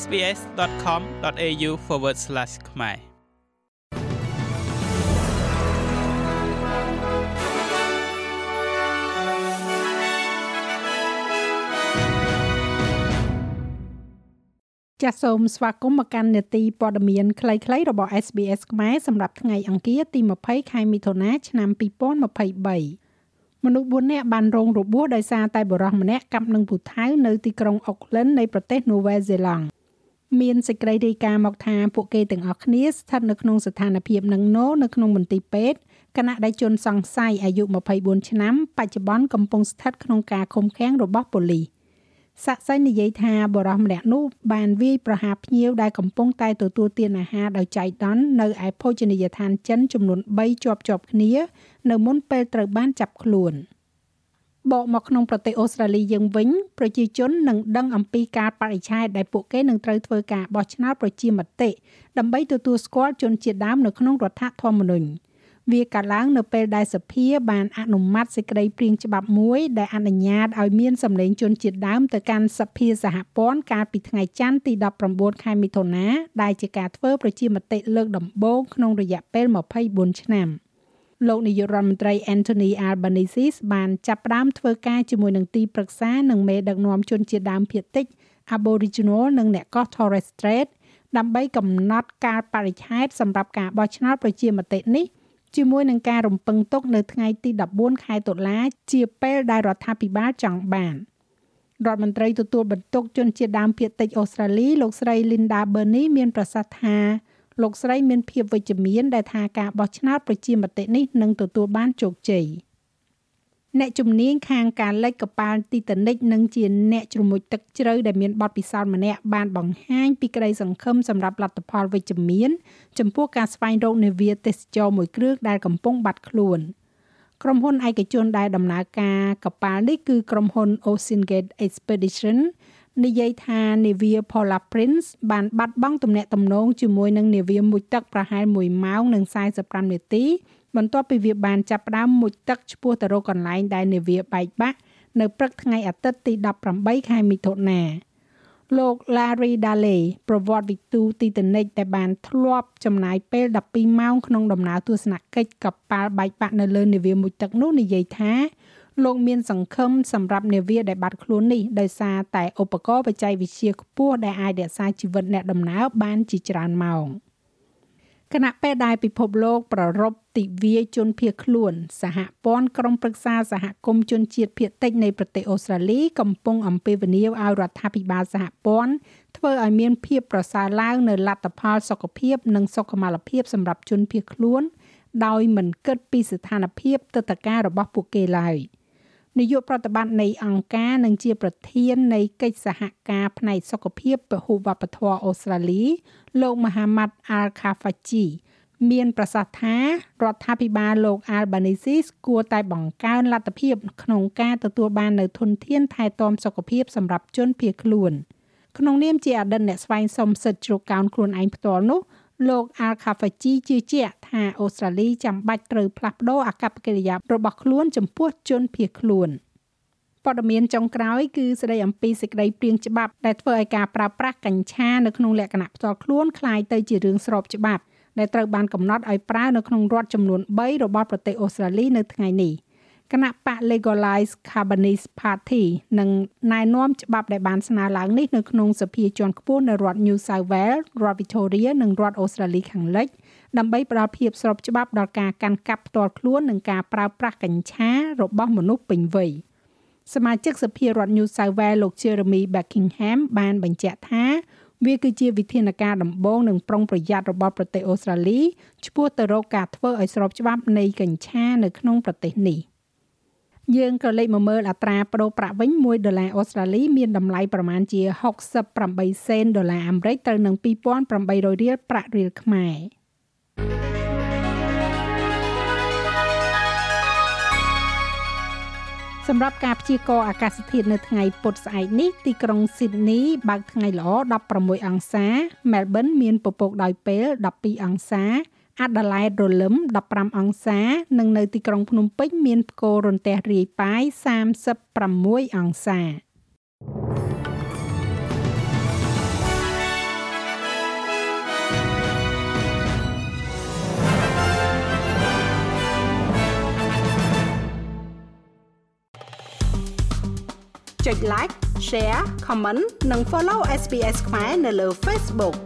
sbs.com.au/ ខ្មែរចាសសូមស្វាគមន៍មកកាន់នេតិព័ត៌មានខ្លីៗរបស់ SBS ខ្មែរសម្រាប់ថ្ងៃអង្គារទី20ខែមិថុនាឆ្នាំ2023មនុស្ស4នាក់បានរងរបួសដោយសារតែបរិះម្នាក់កាប់នឹងពូថៅនៅទីក្រុងអុកឡែននៃប្រទេសនូវែលសេឡង់ មានសេចក្តីរាយការណ៍មកថាពួកគេទាំងអស់គ្នាស្ថិតនៅក្នុងស្ថានភាពនឹងណូនៅក្នុងមន្ទីរពេទ្យគណៈដែលជនសង្ស័យអាយុ24ឆ្នាំបច្ចុប្បន្នកំពុងស្ថិតក្នុងការឃុំឃាំងរបស់ប៉ូលីសសាក់សៃនិយាយថាបរិះម្នាក់នោះបានវាយប្រហារភ្ញៀវដែលកំពុងតែទទួលទានអាហារដោយចៃដន្យនៅឯភោជនីយដ្ឋានចិនចំនួន3ជាប់ជាប់គ្នា នៅមុនពេលត្រូវបានចាប់ខ្លួន បកមកក្នុងប្រទេសអូស្ត្រាលីយើងវិញប្រជាជននឹងដឹងអំពីការបរិច្ឆេទដែលពួកគេនឹងត្រូវធ្វើការបោះឆ្នោតប្រជាមតិដើម្បីទទួលស្គាល់ជនជាតិដើមនៅក្នុងរដ្ឋធម្មនុញ្ញ។វាកើតឡើងនៅពេលដែលសភាបានអនុម័តសេចក្តីព្រាងច្បាប់មួយដែលអនុញ្ញាតឲ្យមានសម្លេងជនជាតិដើមទៅកាន់សភាសហព័ន្ធកាលពីថ្ងៃច័ន្ទទី19ខែមិថុនាដែលជាការធ្វើប្រជាមតិលើកដំបូងក្នុងរយៈពេល24ឆ្នាំ លោកនាយករដ្ឋមន្ត្រី Anthony Albanese បានចាប់ផ្ដើមធ្វើការជាមួយនឹងទីប្រឹក្សានិងមេដឹកនាំជនជាតិដើមភាគតិច Aboriginal និងអ្នកកោះ Torres Strait ដើម្បីកំណត់កាលបរិច្ឆេទសម្រាប់ការបោះឆ្នោតប្រជាមតិនេះជាមួយនឹងការរំពឹងទុកនៅថ្ងៃទី14ខែតុលាជាពេលដែលរដ្ឋាភិបាលចង់បានរដ្ឋមន្ត្រីទទួលបន្ទុកជនជាតិដើមភាគតិចអូស្ត្រាលីលោកស្រី Linda Burney មានប្រសាសន៍ថា លោកស្រីមានភាពវិជ្ជមានដែលថាការបោះឆ្នោតប្រជាមតិនេះនឹងទទួលបានជោគជ័យ។អ្នកជំនាញខាងការលិចកប៉ាល់ទីតានិកនិងជាអ្នកជ្រមុជទឹកជ្រៅដែលមានបទពិសោធន៍ម្នាក់បានបង្ហាញពីក្តីសង្ឃឹមសម្រាប់លទ្ធផលវិជ្ជមាន ចំពោះការស្វែងរកនាវាទេសចរមួយគ្រឿងដែលកំពុងបាត់ខ្លួនក្រុមហ៊ុនឯកជនដែលដំណើរការកប៉ាល់នេះគឺក្រុមហ៊ុន Ocean Gate Expedition និយាយថានាវា Polar Prince បានបាត់បង់ទំនាក់ទំនងជាមួយនឹងនាវាមុជទឹកប្រហែល1ម៉ោងនិង45នាទីបន្ទាប់ពីវាបានចាប់ផ្ដើមមុជទឹកឆ្ពោះទៅរកកន្លែងដែលនាវាបែកបាក់នៅព្រឹកថ្ងៃអាទិត្យទី18ខែមិថុនាលោក Larry Daly ប្រវត្តិវិទូទីតនិចដែលបានធ្លាប់ចំណាយពេល12ម៉ោងក្នុងដំណើរទស្សនកិច្ចកប៉ាល់បែកបាក់នៅលើនាវាមុជទឹកនោះនិយាយថា លោកមានសង្ឃឹមសម្រាប់នាវាដែលបាត់ខ្លួននេះដោយសារតែឧបករណ៍បច្ចេកវិទ្យាខ្ពស់ដែលអាចរក្សាជីវិតអ្នកដំណើរបានជាច្រើនម៉ោង។គណៈពេលដែលពិភពលោកប្ររពទិវាជនភៀសខ្លួន សហព័ន្ធក្រុមប្រឹក្សាសហគមន៍ជនជាតិភៀសតិចនៃប្រទេសអូស្ត្រាលីកំពុងអំពាវនាវឲ្យរដ្ឋាភិបាលសហព័ន្ធធ្វើឲ្យមានភាពប្រសើរឡើងនៅលទ្ធផលសុខភាព និងសុខុមាលភាពសម្រាប់ជនភៀសខ្លួន ដោយមិនគិតពីស្ថានភាពទឹកតការរបស់ពួកគេឡើយ។ នាយកប្រតិបត្តិនៃអង្គការនិងជាប្រធាននៃកិច្ចសហការផ្នែកសុខភាពពហុវប្បធម៌អូស្ត្រាលី លោកមហាម៉ាត់អាល់ខាហ្វាជីមានប្រសាសន៍ថារដ្ឋាភិបាលលោក Albanese គួរតែបង្កើនលទ្ធភាពក្នុងការទទួលបាននូវធនធានថែទាំសុខភាពសម្រាប់ជនភៀសខ្លួនក្នុងនាមជាអតីតអ្នកស្វែងសុំសិទ្ធិជ្រកកោនខ្លួនឯងផ្ទាល់នោះ លោក Al-Khafaji ជឿជាក់ថាអូស្ត្រាលីចាំបាច់ត្រូវផ្លាស់ប្តូរអាកប្បកិរិយារបស់ខ្លួនចំពោះជនភៀសខ្លួនព័ត៌មានចុងក្រោយគឺស្ដីអំពីសេចក្តីព្រៀងច្បាប់ដែលធ្វើឲ្យការប្រើប្រាស់កញ្ឆានៅក្នុងលក្ខណៈផ្ទាល់ខ្លួនคล้ายទៅជារឿងស្របច្បាប់ដែលត្រូវបានកំណត់ឲ្យប្រើនៅក្នុងរដ្ឋចំនួន3របស់ប្រទេសអូស្ត្រាលីនៅថ្ងៃនេះ។ គណៈបក Legalize Carbonese Party នឹងណែនាំច្បាប់ដែលបានស្នើឡើងនេះនៅក្នុងសភាជាន់ខ្ពស់នៅរដ្ឋ New South Wales រដ្ឋ Victoria និងរដ្ឋ Australia ខាងលិចដើម្បីផ្ដល់ភាពស្របច្បាប់ដល់ការកាន់កាប់ផ្ទាល់ខ្លួននិងការប្រើប្រាស់កញ្ឆារបស់មនុស្សពេញវ័យសមាជិកសភារដ្ឋ New South Wales លោក Jeremy Buckingham បានបញ្ជាក់ថាវាគឺជាវិធានការដំបូងនិងប្រុងប្រយ័ត្នរបស់ប្រទេសអូស្ត្រាលីឆ្ពោះទៅរកការធ្វើឲ្យស្របច្បាប់នៃកញ្ឆានៅក្នុងប្រទេសនេះ។ យើងក៏លេខមកមើលអត្រាប្តូរប្រាក់វិញ1ដុល្លារអូស្ត្រាលីមានតម្លៃប្រមាណជា68សេនដុល្លារអាមេរិកទៅនឹង2800រៀលប្រាក់រៀលខ្មែរសម្រាប់ការព្យាករណ៍អាកាសធាតុនៅថ្ងៃពុធស្អែកនេះទីក្រុងស៊ីដនីបើកថ្ងៃល្អ16អង្សាមែលប៊នមានពពកដោយពេល12អង្សា Adelaide រលឹម15អង្សា និងនៅទីក្រុងភ្នំពេញមានផ្គររន្ទះរាយប៉ាយ36អង្សាចុច like share comment និង follow SPS ខ្មែរនៅលើ Facebook